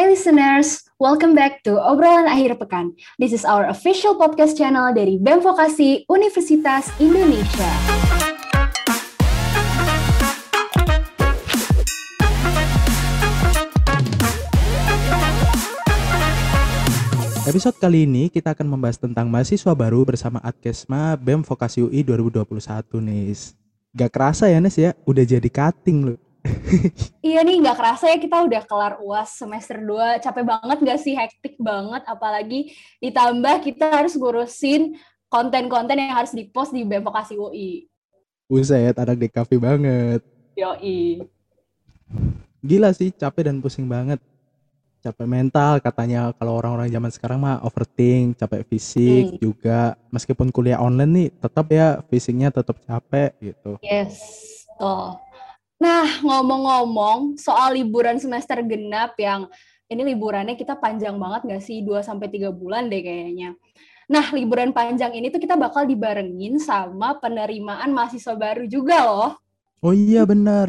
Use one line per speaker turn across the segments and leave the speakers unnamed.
Hai listeners, welcome back to Obrolan Akhir Pekan. This is our official podcast channel dari BEM Vokasi Universitas Indonesia.
Episode kali ini kita akan membahas tentang mahasiswa baru bersama Adkesma BEM Vokasi UI 2021 nih. Gak kerasa ya Nes ya, udah jadi cutting loh.
Iya nih, nggak kerasa ya kita udah kelar UAS semester 2. Capek banget gak sih? Hektik banget. Apalagi ditambah kita harus ngurusin konten-konten yang harus dipost di BEM Vokasi UI.
Buset, anak DKV banget.
Yoi.
Gila sih, capek dan pusing banget. Capek mental katanya kalau orang-orang zaman sekarang mah overthink, capek fisik
Hmm.
juga. Meskipun kuliah online nih, tetap ya fisiknya tetap capek gitu.
Yes, tuh. Nah, ngomong-ngomong soal liburan semester genap yang ini liburannya kita panjang banget nggak sih? 2 sampai 3 bulan deh kayaknya. Nah, liburan panjang ini tuh kita bakal dibarengin sama penerimaan mahasiswa baru juga loh.
Oh iya benar,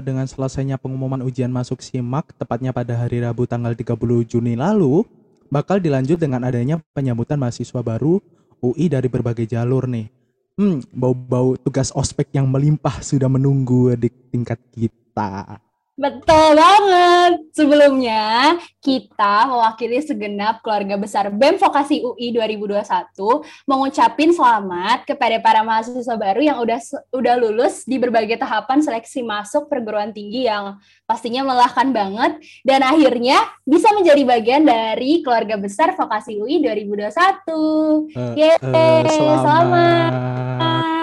dengan selesainya pengumuman ujian masuk SIMAK tepatnya pada hari Rabu tanggal 30 Juni lalu, bakal dilanjut dengan adanya penyambutan mahasiswa baru UI dari berbagai jalur nih. Hmm, bau-bau tugas ospek yang melimpah sudah menunggu di tingkat kita.
Betul banget. Sebelumnya, kita mewakili segenap keluarga besar BEM Vokasi UI 2021 mengucapin selamat kepada para mahasiswa baru yang udah udah lulus di berbagai tahapan seleksi masuk perguruan tinggi yang pastinya melelahkan banget dan akhirnya bisa menjadi bagian dari keluarga besar Vokasi UI 2021.
Eh,
Yeay,
eh,
selamat.
selamat.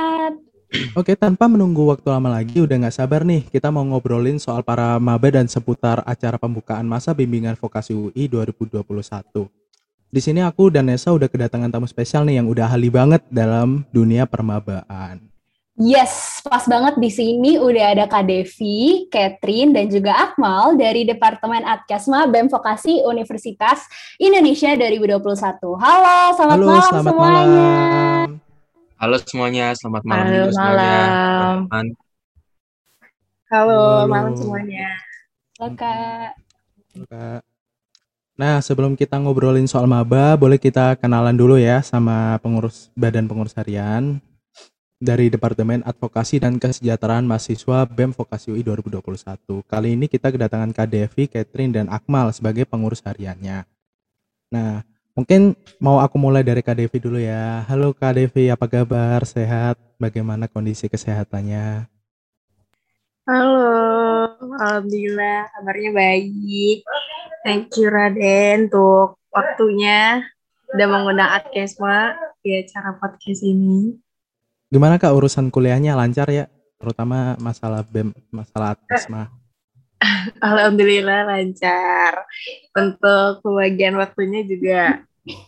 Oke, tanpa menunggu waktu lama lagi, udah nggak sabar nih, kita mau ngobrolin soal para maba dan seputar acara pembukaan masa bimbingan vokasi UI 2021. Di sini aku dan Nesa udah kedatangan tamu spesial nih yang udah ahli banget dalam dunia permabaan.
Yes, pas banget di sini udah ada Kak Devi, Catherine, dan juga Akmal dari Departemen Adkesma BEM Vokasi Universitas Indonesia 2021. Halo, selamat
Halo,
malam
selamat
semuanya.
malam.
Halo semuanya, selamat malam
Halo,
juga semuanya.
malam. Halo,
Halo.
malam semuanya.
Halo, Kak.
Kak. Nah, sebelum kita ngobrolin soal maba, boleh kita kenalan dulu ya sama pengurus Badan Pengurus Harian dari Departemen Advokasi dan Kesejahteraan Mahasiswa BEM Vokasi UI 2021. Kali ini kita kedatangan Kak Devi, Catherine, dan Akmal sebagai pengurus hariannya. Nah, mungkin mau aku mulai dari Kak Devi dulu ya. Halo Kak Devi, apa kabar? Sehat? Bagaimana kondisi kesehatannya?
Halo, Alhamdulillah kabarnya baik. Thank you Raden untuk waktunya udah mengundang Adkesma di acara podcast ini.
Gimana Kak urusan kuliahnya lancar ya? Terutama masalah BEM, masalah Adkesma.
Alhamdulillah lancar. Untuk pembagian waktunya juga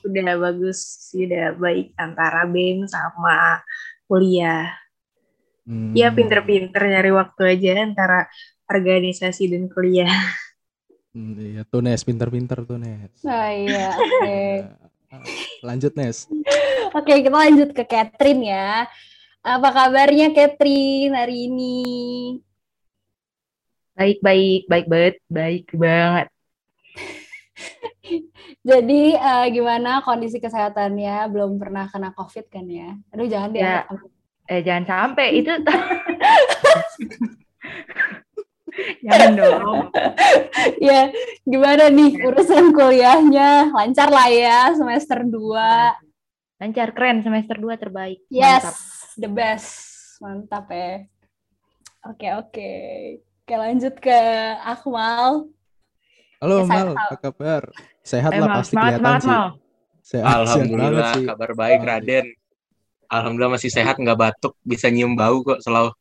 udah bagus, udah baik antara BEM sama kuliah.
Hmm.
Ya pinter-pinter nyari waktu aja antara organisasi dan kuliah.
Hmm, iya, tuh Nes, pinter-pinter tuh Nes.
Nah, iya, oke.
Lanjut Nes.
Oke, kita lanjut ke Catherine ya. Apa kabarnya Catherine hari ini?
Baik, baik, baik banget, baik banget.
Jadi eh, gimana kondisi kesehatannya? Belum pernah kena COVID kan ya? Aduh, jangan deh.
Ya. Eh jangan sampai itu jangan dong.
ya, gimana nih urusan kuliahnya? Lancar lah ya semester 2.
Lancar keren semester 2 terbaik.
Yes,
Mantap.
the best. Mantap ya. Oke, oke. Oke, lanjut ke Akmal.
Halo
Ya,
Mal, apa kabar? Sehat
Eh,
lah
Mal,
pasti
semangat,
kelihatan
semangat,
sih.
Mal.
Sehat, sehat
Alhamdulillah
sih.
kabar baik
Oh.
Raden. Alhamdulillah masih sehat nggak batuk bisa nyium bau kok selalu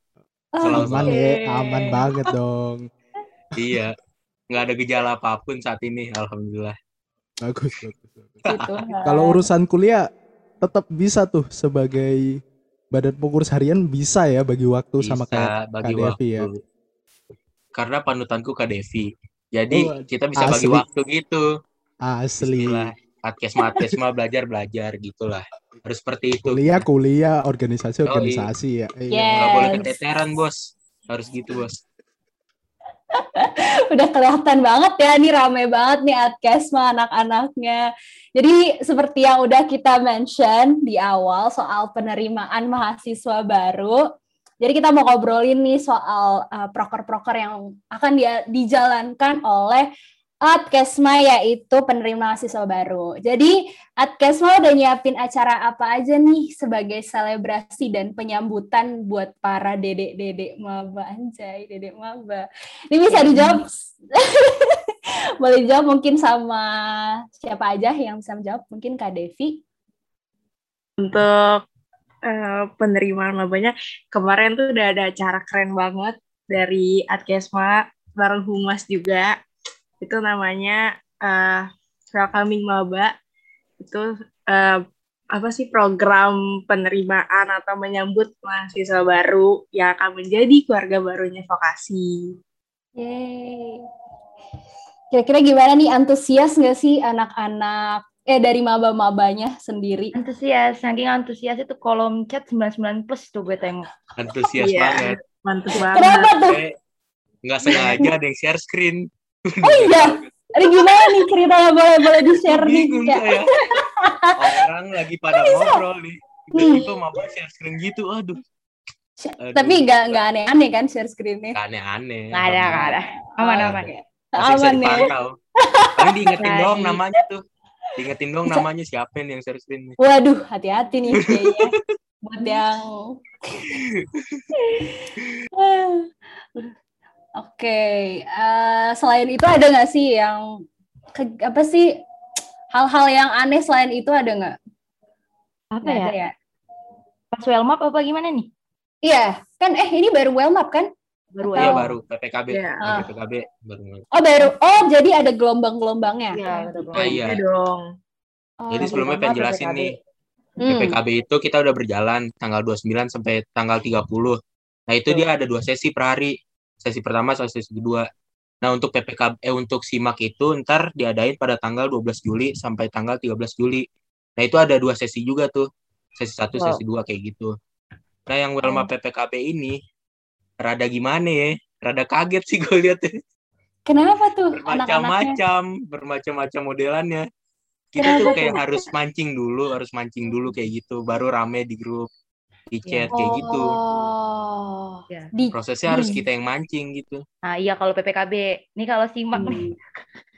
Selalu-
Aman ya, aman banget dong.
iya nggak ada gejala apa pun saat ini Alhamdulillah.
Bagus, bagus, bagus.
Gitu.
Kalau urusan kuliah tetap bisa tuh sebagai badan pengurus harian bisa ya bagi waktu
Bisa
sama kayak
bagi
Kak Devi
waktu.
ya.
Karena panutanku Kak Devi. Jadi
Oh,
kita bisa bagi
asli.
waktu gitu.
Asli.
Bismillah. Atkesma atkesma belajar belajar gitulah. Harus seperti itu.
Kuliah, kuliah, organisasi,
Oh, iya.
organisasi ya. Iya.
Yes.
Nggak boleh keteteran bos. Harus gitu bos.
Udah kelihatan banget ya, ini rame banget nih Adkesma anak-anaknya. Jadi seperti yang udah kita mention di awal soal penerimaan mahasiswa baru, jadi kita mau ngobrolin nih soal uh, proker-proker yang akan dia dijalankan oleh Adkesma yaitu penerima mahasiswa baru. Jadi Adkesma udah nyiapin acara apa aja nih sebagai selebrasi dan penyambutan buat para dedek-dedek maba anjay, dedek maba. Ini bisa dijawab boleh dijawab mungkin sama siapa aja yang bisa menjawab? Mungkin Kak Devi.
Untuk uh, penerimaan mabanya kemarin tuh udah ada acara keren banget dari Adkesma bareng Humas juga itu namanya uh, welcoming maba itu uh, apa sih program penerimaan atau menyambut mahasiswa baru yang akan menjadi keluarga barunya vokasi.
Yeay. Kira-kira gimana nih antusias nggak sih anak-anak eh dari maba-mabanya sendiri?
Antusias, saking antusias itu kolom chat 99 plus tuh gue tengok.
Antusias
Iya.
banget.
Mantap banget.
Kenapa tuh?
Nggak sengaja ada yang share screen.
Oh iya, ini gimana nih ceritanya boleh boleh di share nih? Ya.
Orang lagi pada ngobrol nih. Tiba-tiba mau share screen gitu. Aduh, Aduh.
Tapi nggak nggak aneh-aneh kan share screennya?
aneh-aneh.
Nggak ada, nggak ada. Aman,
Nggak
aman.
bisa
Aman ya.
dipantau. Paling diingetin
Baik.
doang namanya tuh. Diingetin doang namanya siapa nih yang share screen nih.
Waduh, hati-hati nih kayaknya buat yang. Oke, eh, selain itu ada nggak sih yang ke- apa sih hal-hal yang aneh selain itu ada nggak?
Apa
Nggak
ya?
ada ya?
Pas well map apa gimana nih?
Iya, kan eh ini baru well map kan?
Baru
Iya
Tahu.
baru PPKB.
Iya.
Yang PPKB baru.
Oh baru, oh jadi ada gelombang-gelombangnya.
Iya, betul.
Ah, iya.
Iya dong.
Oh,
Jadi sebelumnya pengen jelasin
PPKB.
nih.
hmm.
PPKB itu kita udah berjalan tanggal 29 sampai tanggal 30. Nah, itu
Betul.
dia ada dua sesi per hari. Sesi pertama sama sesi kedua. Nah, untuk PPKB eh untuk SIMAK itu ntar diadain pada tanggal 12 Juli sampai tanggal 13 Juli. Nah, itu ada dua sesi juga tuh. Sesi satu,
Wow.
sesi dua kayak gitu. Nah, yang Welma PPKB ini rada gimana ya? Rada kaget sih gue lihat
Kenapa tuh anak-anaknya?
bermacam-macam, bermacam-macam modelannya. Kita tuh kayak harus mancing dulu, harus mancing dulu kayak gitu, baru rame di grup, di chat kayak gitu.
Oh,
Iya.
di
Prosesnya harus
Hmm.
kita yang mancing gitu.
Nah, iya kalau PPKB. Nih kalau simak nih,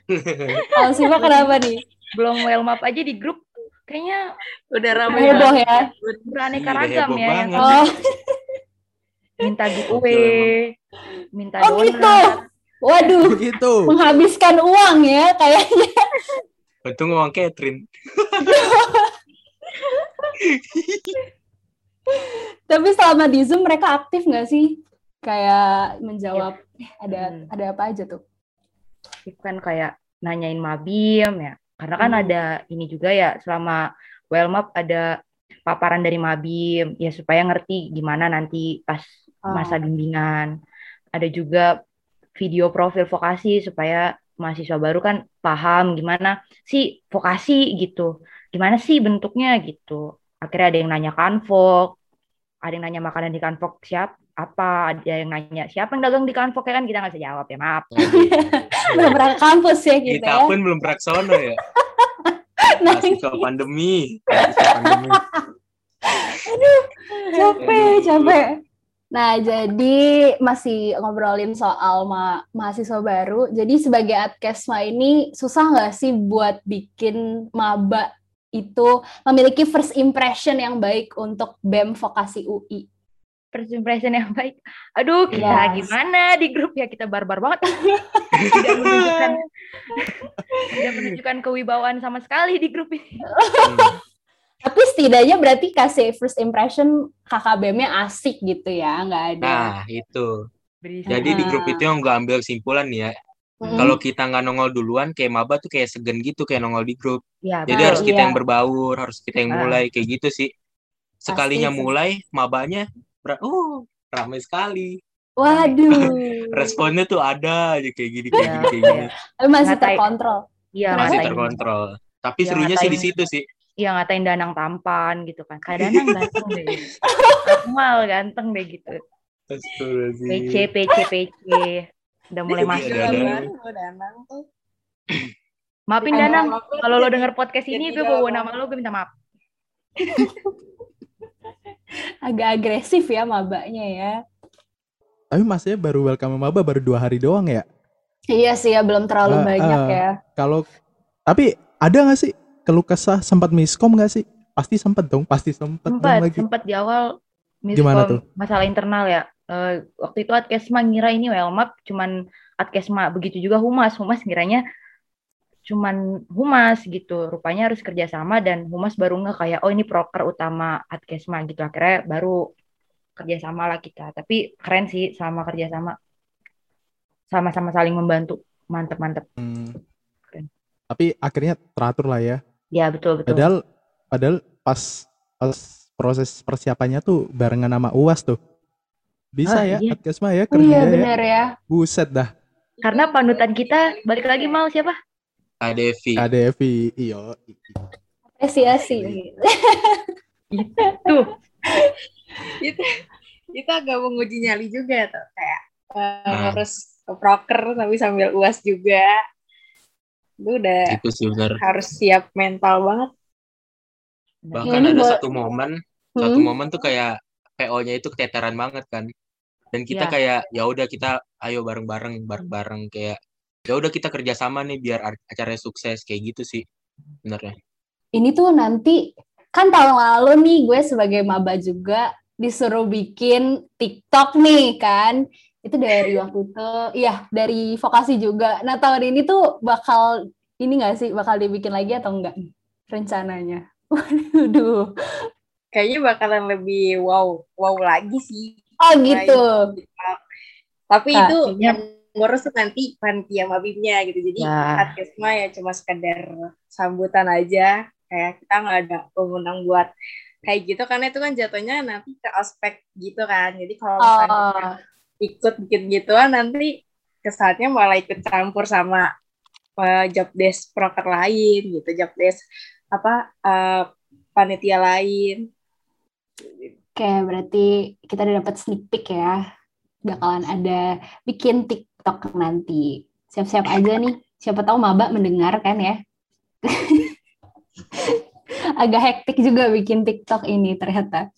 kalau simak kenapa nih?
belum well map aja di grup kayaknya
Udah ramai
Heboh
banget.
ya.
beraneka
Iya,
ragam
heboh
ya
banget.
Oh,
minta
Gokil
giveaway, minta
oh gitu.
donat.
Waduh,
Begitu.
menghabiskan uang ya kayaknya.
Untung uang Catherine.
Tapi selama di Zoom mereka aktif nggak sih? Kayak menjawab eh, ada
Hmm.
ada apa aja tuh?
Itu kan kayak nanyain mabim ya. Karena kan
Hmm.
ada ini juga ya selama well map ada paparan dari mabim ya supaya ngerti gimana nanti pas
Oh.
Masa bimbingan. Ada juga video profil vokasi supaya mahasiswa baru kan paham gimana sih vokasi gitu. Gimana sih bentuknya gitu. Akhirnya ada yang nanya kanvok, ada yang nanya makanan di kanvok siap apa, ada yang nanya siapa yang dagang di kanvok ya kan kita nggak bisa jawab ya maaf.
Belum pernah ke kampus ya kita
Kita
ya.
pun belum pernah sono ya.
Nah,
Mahasiswa pandemi. Pandemi.
capek, capek. Nah, jadi masih ngobrolin soal ma mahasiswa baru. Jadi sebagai adkesma ini susah nggak sih buat bikin maba itu memiliki first impression yang baik untuk BEM Vokasi UI?
First impression yang baik. Aduh, kita
Yes.
gimana di grup ya kita barbar banget. tidak menunjukkan tidak menunjukkan kewibawaan sama sekali di grup ini.
Tapi setidaknya berarti kasih first impression KKBM-nya asik gitu ya, nggak ada.
Nah, itu.
Berisik.
Jadi di grup itu yang gue ambil kesimpulan nih ya.
Mm-mm.
Kalau kita nggak nongol duluan, kayak maba tuh kayak segan gitu, kayak nongol di grup.
ya,
Jadi harus kita
iya.
yang berbaur, harus kita yang
Ah.
mulai kayak gitu sih. Sekalinya
sih.
mulai, mabanya, uh, ramai sekali.
Waduh.
Responnya tuh ada aja kayak gini, kayak
Iya,
gini, kayak gini.
Tapi masih terkontrol.
Iya?
Masih terkontrol. Tapi
Iya,
serunya sih di situ sih.
Iya, ngatain Danang tampan gitu kan. Kak Danang ganteng deh. Akmal ganteng deh gitu. PC. PC, PC. Udah mulai
Iya,
masuk.
Danang tuh.
Maafin
Ada
Danang, kalau lo denger podcast ini, gue bawa nama lo, gue minta maaf.
Agak agresif ya mabanya ya.
Tapi masnya baru welcome maba baru dua hari doang ya.
Iya sih ya belum terlalu
Ah,
banyak
ah.
ya.
Kalau tapi ada nggak sih keluh kesah sempat miskom nggak sih? Pasti sempat dong, pasti sempat dong
Sempat,
lagi.
sempat di awal
Gimana
miskom
tuh?
masalah internal ya. Eh, waktu itu Adkesma ngira ini Wellmap, cuman Adkesma begitu juga Humas. Humas ngiranya cuman Humas gitu. Rupanya harus kerjasama dan Humas baru nggak kayak oh ini proker utama Adkesma gitu. Akhirnya baru kerjasama lah kita. Tapi keren sih sama kerjasama. Sama-sama saling membantu. Mantep-mantep.
Hmm.
Keren.
Tapi akhirnya teratur lah ya.
Ya betul betul.
Padahal padahal pas pas proses persiapannya tuh barengan sama UAS tuh. Bisa
Ah,
ya,
iya.
Adkesma ya
Iya
kerja ya.
bener ya.
Buset dah.
Karena panutan kita balik lagi mau siapa?
KDV.
KDFI. Iyo.
Apresiasi.
Tuh.
itu itu agak menguji nyali juga tuh kayak eh,
Ah.
harus proker tapi sambil uas juga itu udah
Itu sih benar.
harus siap mental banget
Bahkan
Ya, ini
ada
buat-
satu momen, satu
Hmm.
momen tuh kayak PO-nya itu keteteran banget kan. Dan kita
Iya.
kayak ya udah kita ayo bareng-bareng bareng-bareng kayak ya udah kita kerjasama nih biar ar- acaranya sukses kayak gitu sih benernya.
Ini tuh nanti kan tahun lalu nih gue sebagai maba juga disuruh bikin TikTok nih kan. Itu dari waktu itu, iya dari vokasi juga. Nah tahun ini tuh bakal ini gak sih bakal dibikin lagi atau enggak rencananya? Waduh.
kayaknya bakalan lebih wow wow lagi sih
Oh gitu.
tapi
Kak,
itu yang ngurus nanti panitia mabimnya gitu jadi
Ya.
Adkesma ya cuma sekedar sambutan aja kayak kita nggak ada pemenang buat kayak gitu karena itu kan jatuhnya nanti ke aspek gitu kan jadi kalau misalnya
Oh,
ikut bikin gituan nanti kesannya malah ikut campur sama eh, job desk proker lain gitu job desk apa eh, panitia lain
Oke, berarti kita udah dapat sneak peek ya. Bakalan ada bikin TikTok nanti. Siap-siap aja nih. Siapa tahu maba mendengar kan ya. Agak hektik juga bikin TikTok ini ternyata.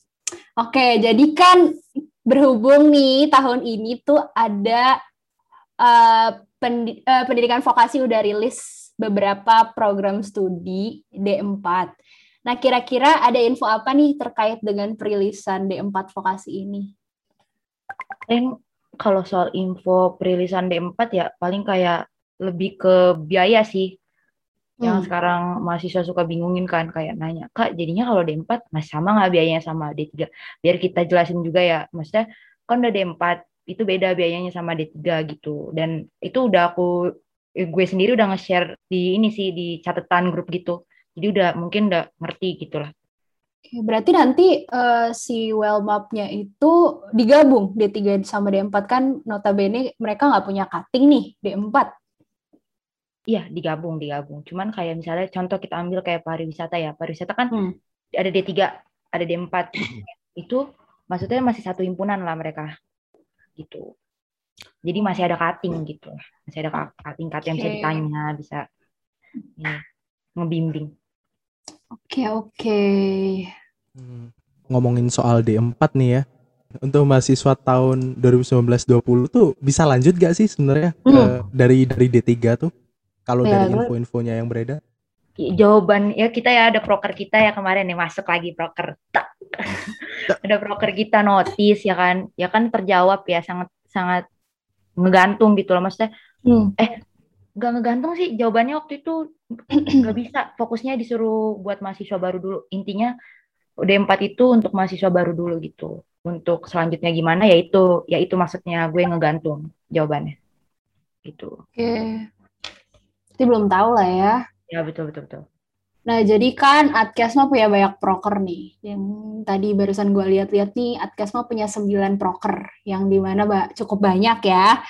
Oke, jadi kan berhubung nih tahun ini tuh ada eh, pendi- eh, pendidikan vokasi udah rilis beberapa program studi D4. Nah, kira-kira ada info apa nih terkait dengan perilisan D4 vokasi ini?
paling kalau soal info perilisan D4 ya paling kayak lebih ke biaya sih. Yang
Hmm.
sekarang mahasiswa suka bingungin kan kayak nanya, "Kak, jadinya kalau D4 masih sama nggak biayanya sama D3?" Biar kita jelasin juga ya. Maksudnya kan udah D4 itu beda biayanya sama D3 gitu. Dan itu udah aku eh, gue sendiri udah nge-share di ini sih di catatan grup gitu. Jadi udah mungkin udah ngerti gitu lah.
Oke, berarti nanti eh, si well map-nya itu digabung D3 sama D4 kan notabene mereka nggak punya cutting nih D4.
Iya, digabung, digabung. Cuman kayak misalnya contoh kita ambil kayak pariwisata ya. Pariwisata kan
Hmm.
ada D3, ada D4. Itu maksudnya masih satu himpunan lah mereka. Gitu. Jadi masih ada cutting gitu. Masih ada cutting-cutting yang bisa ditanya, bisa ya, ngebimbing.
Oke, oke.
Hmm. Ngomongin soal D4 nih ya. Untuk mahasiswa tahun 2019-20 tuh bisa lanjut gak sih sebenarnya
Hmm.
dari dari D3 tuh? Kalau
Ya,
dari info-infonya yang beredar?
Jawaban ya kita ya ada proker kita ya kemarin nih masuk lagi proker. Tak. ada proker kita notis ya kan. Ya kan terjawab ya sangat sangat ngegantung gitu loh maksudnya
Hmm.
Gak ngegantung sih jawabannya waktu itu nggak bisa fokusnya disuruh buat mahasiswa baru dulu intinya D4 itu untuk mahasiswa baru dulu gitu untuk selanjutnya gimana ya itu ya itu maksudnya gue ngegantung jawabannya gitu
Oke. Itu belum tahu lah ya.
ya betul betul betul
Nah, jadi kan Adkesma punya banyak proker nih. Yang tadi barusan gue lihat-lihat nih, Adkesma punya 9 proker. Yang di mana ba- cukup banyak ya.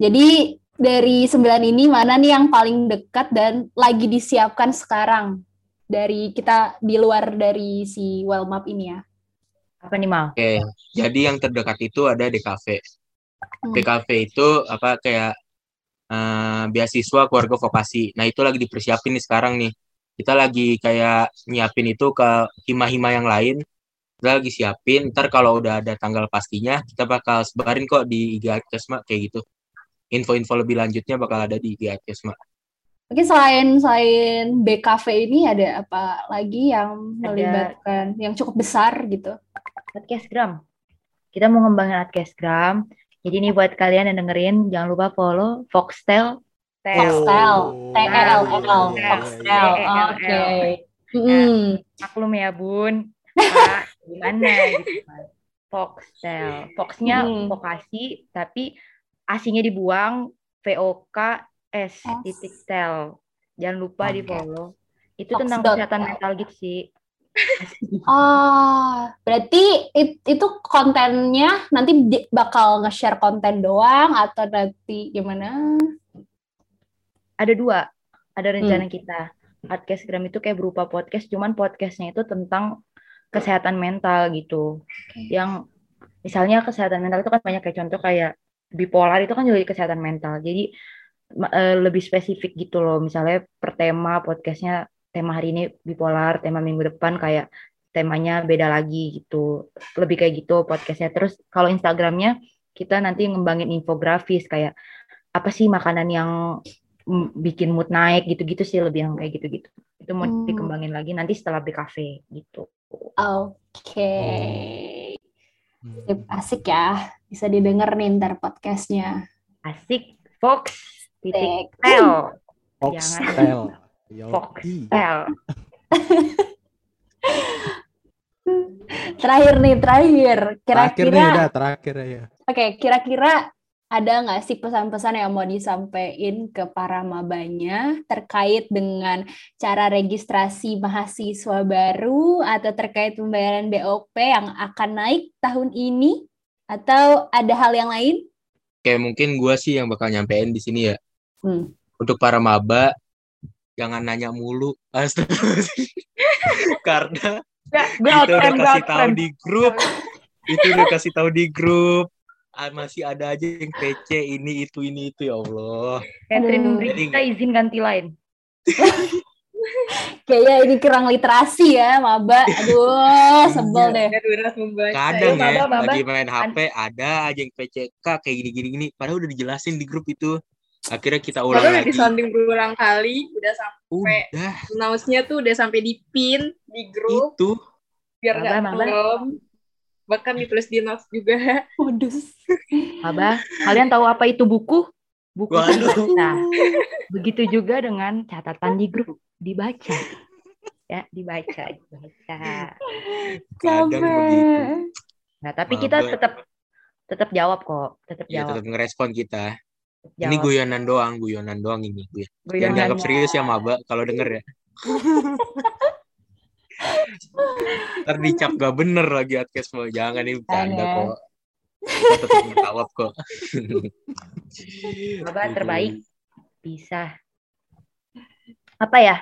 Jadi dari 9 ini mana nih yang paling dekat dan lagi disiapkan sekarang? Dari kita di luar dari si well map ini ya.
apa nih mal
Oke, jadi yang terdekat itu ada DKV.
Hmm.
DKV itu apa kayak eh, beasiswa keluarga vokasi. Nah itu lagi dipersiapin nih sekarang nih. Kita lagi kayak nyiapin itu ke hima-hima yang lain. Kita lagi siapin. Ntar kalau udah ada tanggal pastinya, kita bakal sebarin kok di IG Adkesma kayak gitu. Info-info lebih lanjutnya bakal ada di IG Adkesma.
Mungkin selain selain BKV ini ada apa lagi yang
Ada-
melibatkan yang cukup besar gitu?
Adcastgram. Kita mau ngembangin Adcastgram. Jadi nih buat kalian yang dengerin, jangan lupa follow Foxtel.
Tel.
Foxtel, T E L L,
Oh.
Foxtel. Oke.
Maklum ya bun, Pak, gimana gitu kan. Foxtel. Foxnya
Hmm.
vokasi, tapi asinya dibuang, VOK S
S.
titik tel. Jangan lupa di follow. Itu tentang kesehatan mental gitu sih.
Oh, berarti it- itu kontennya nanti di- bakal nge-share konten doang atau nanti gimana?
Ada dua, ada
Hmm.
rencana kita. Podcastgram itu kayak berupa podcast, cuman podcastnya itu tentang kesehatan mental gitu. Yang misalnya kesehatan mental itu kan banyak kayak contoh kayak bipolar itu kan juga kesehatan mental. Jadi eh, lebih spesifik gitu loh. Misalnya per tema podcastnya tema hari ini bipolar, tema minggu depan kayak temanya beda lagi gitu. Lebih kayak gitu podcastnya. Terus kalau Instagramnya kita nanti ngembangin infografis kayak apa sih makanan yang bikin mood naik gitu-gitu sih lebih yang kayak gitu-gitu. Itu mau
Hmm.
dikembangin lagi nanti setelah BKV gitu.
Oke.
Hmm.
Sip, Asik ya. Bisa didengar nih ntar podcastnya.
Asik Fox
Tik.
titik.
Yo,
Fox
i.
tel.
Terakhir nih, terakhir.
Terakhir nih
Kira-kira,
udah terakhir ya.
oke, kira-kira ada nggak sih pesan-pesan yang mau disampaikan ke para mabanya terkait dengan cara registrasi mahasiswa baru atau terkait pembayaran BOP yang akan naik tahun ini? Atau ada hal yang lain?
Kayak mungkin gua sih yang bakal nyampein di sini ya.
Hmm.
Untuk para maba, jangan nanya mulu. Karena
Gue
kita udah kasih tahu di grup. Itu udah kasih tahu di grup. Masih ada aja yang PC ini itu ini itu ya Allah.
Catherine
Aduh.
Brigita izin ganti lain.
Kayaknya ini kurang literasi ya, maba. Aduh, sebel deh.
Membaca.
Kadang
Maba,
ya,
maba.
lagi main HP ada aja yang PCK kayak gini gini gini. Padahal udah dijelasin di grup itu. Akhirnya kita ulang
Padahal udah
lagi.
disounding berulang kali, udah sampai
Udah
announce-nya tuh udah sampai di pin di grup
itu.
biar nggak belum. Bahkan ditulis di notes juga.
Modus.
Abah, kalian tahu apa itu buku? Buku
Waduh.
dibaca. Begitu juga dengan catatan di grup dibaca. Ya, dibaca, dibaca.
Kadang begitu.
Nah, tapi kita tetap tetap jawab kok, tetap
Ya
jawab.
tetap ngerespon kita.
Tetap
Ini
jawab.
guyonan doang, guyonan doang ini. Guyon.
Guyonan.
Jangan dianggap serius ya maba kalau denger ya. Ntar dicap gak bener lagi adcast mau. Jangan ini bercanda
Jangan.
kok. Kita tetap menjawab kok.
Maba terbaik bisa. Apa ya?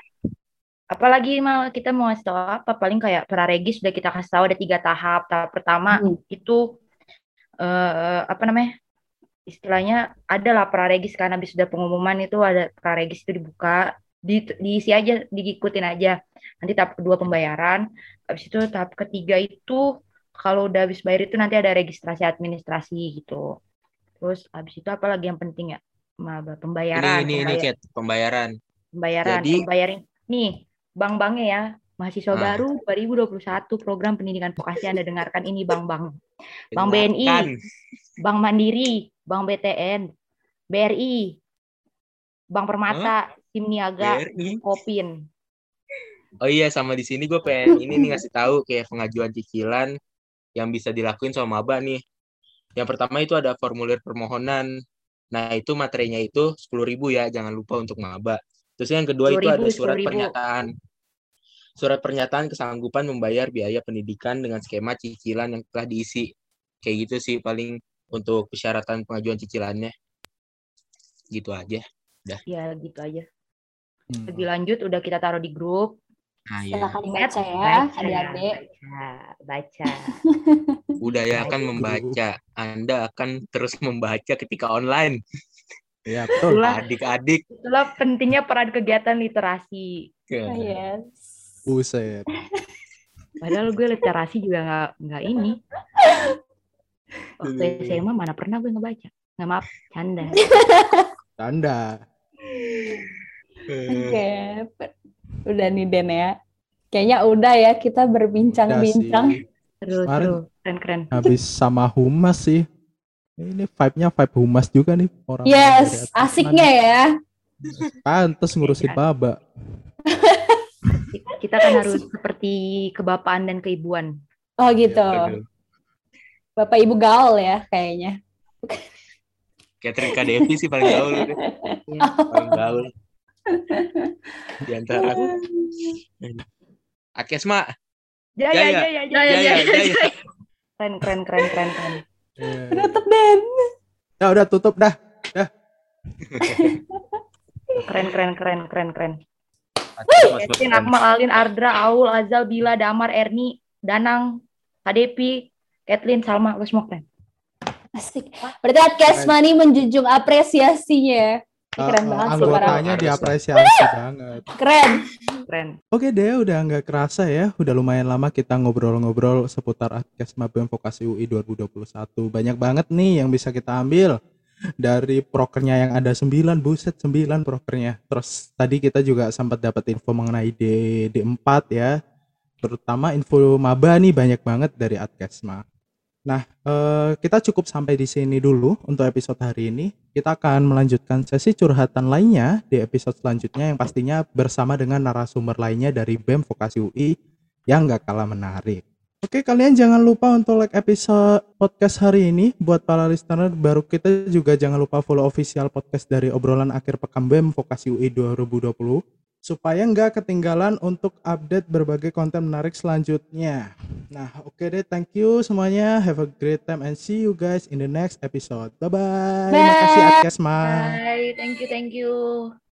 Apalagi mau kita mau ngasih tahu apa? Paling kayak praregis sudah kita kasih tahu ada tiga tahap. Tahap pertama
Hmm.
itu eh apa namanya? Istilahnya adalah praregis karena habis sudah pengumuman itu ada praregis itu dibuka, di, diisi aja, diikutin aja. Nanti tahap kedua pembayaran, habis itu tahap ketiga itu kalau udah habis bayar itu nanti ada registrasi administrasi gitu. Terus habis itu apa lagi yang penting ya? Maba, pembayaran,
Ini ini ini
pembayar-
Kat, pembayaran.
pembayaran,
Jadi-
pembayarin. Nih, bank-banknya ya, mahasiswa
Ah.
baru 2021 program pendidikan vokasi Anda dengarkan ini bank-bank. Bank BNI. Bank Mandiri, Bank BTN, BRI, Bank Permata, Tim Niaga,
BRI.
Kopin.
Oh iya sama di sini gue pengen ini nih ngasih tahu kayak pengajuan cicilan yang bisa dilakuin sama maba nih. Yang pertama itu ada formulir permohonan. Nah itu materinya itu 10.000 ya, jangan lupa untuk maba. Terus yang kedua itu
10.000,
ada surat
10.000.
pernyataan. Surat pernyataan kesanggupan membayar biaya pendidikan dengan skema cicilan yang telah diisi. Kayak gitu sih paling untuk persyaratan pengajuan cicilannya. Gitu aja.
Ya gitu aja.
Hmm.
Lebih lanjut udah kita taruh di grup.
Nah ya,
Silakan dibaca ya,
Baca,
adik-adik.
Baca, baca.
budaya akan membaca. Anda akan terus membaca ketika online.
Iya, betul.
Adik-adik.
itulah pentingnya peran kegiatan literasi.
Yes.
Buset.
Padahal gue literasi juga nggak nggak ini. Waktu SMA mana pernah gue ngebaca. Nggak maaf, canda.
Tanda.
Eh,
Oke, per- udah nih Den ya. Kayaknya udah ya kita berbincang-bincang.
sih.
Seru,
Kemarin-
seru. Keren, keren.
Habis sama humas sih. Ini vibe-nya vibe humas juga nih orang.
Yes, asiknya ya.
Pantes ngurusin
Iya.
baba.
Kita kan harus seperti kebapaan dan keibuan.
Oh gitu.
aduh.
Bapak Ibu gaul ya kayaknya.
Catherine Devi sih paling gaul. deh.
Ya.
Paling gaul. Di antara Akesma.
Ya,
Ya,
ya,
ya.
ya, ya,
Ya,
ya,
ya,
ya.
ya, ya.
Keren, keren, keren, keren, keren.
Eh,
Tutup Den.
Ya udah tutup dah.
Keren, keren, keren, keren, keren. Yasin. Akmal, Alin, Ardra, Aul, Azal, Bila, Damar, Erni, Danang, Kadepi, Kathleen, Salma, lo semua keren.
Asik. Berarti Adcast Money menjunjung apresiasinya. Ini keren
eh,
banget sih
anggotanya diapresiasi banget.
Keren.
Keren.
Oke deh, udah nggak kerasa ya. Udah lumayan lama kita ngobrol-ngobrol seputar Adkes Mabem Vokasi UI 2021. Banyak banget nih yang bisa kita ambil. Dari prokernya yang ada 9, buset 9 prokernya. Terus tadi kita juga sempat dapat info mengenai D, D4 ya. Terutama info maba nih banyak banget dari Adkesma. Nah, eh, kita cukup sampai di sini dulu untuk episode hari ini. Kita akan melanjutkan sesi curhatan lainnya di episode selanjutnya yang pastinya bersama dengan narasumber lainnya dari BEM Vokasi UI yang gak kalah menarik. Oke, kalian jangan lupa untuk like episode podcast hari ini. Buat para listener baru kita juga jangan lupa follow official podcast dari obrolan akhir pekan BEM Vokasi UI 2020 supaya nggak ketinggalan untuk update berbagai konten menarik selanjutnya. Nah, oke deh, thank you semuanya. Have a great time and see you guys in the next episode. Bye bye.
Bye.
Makasih Adkesma.
Bye, thank you, thank you.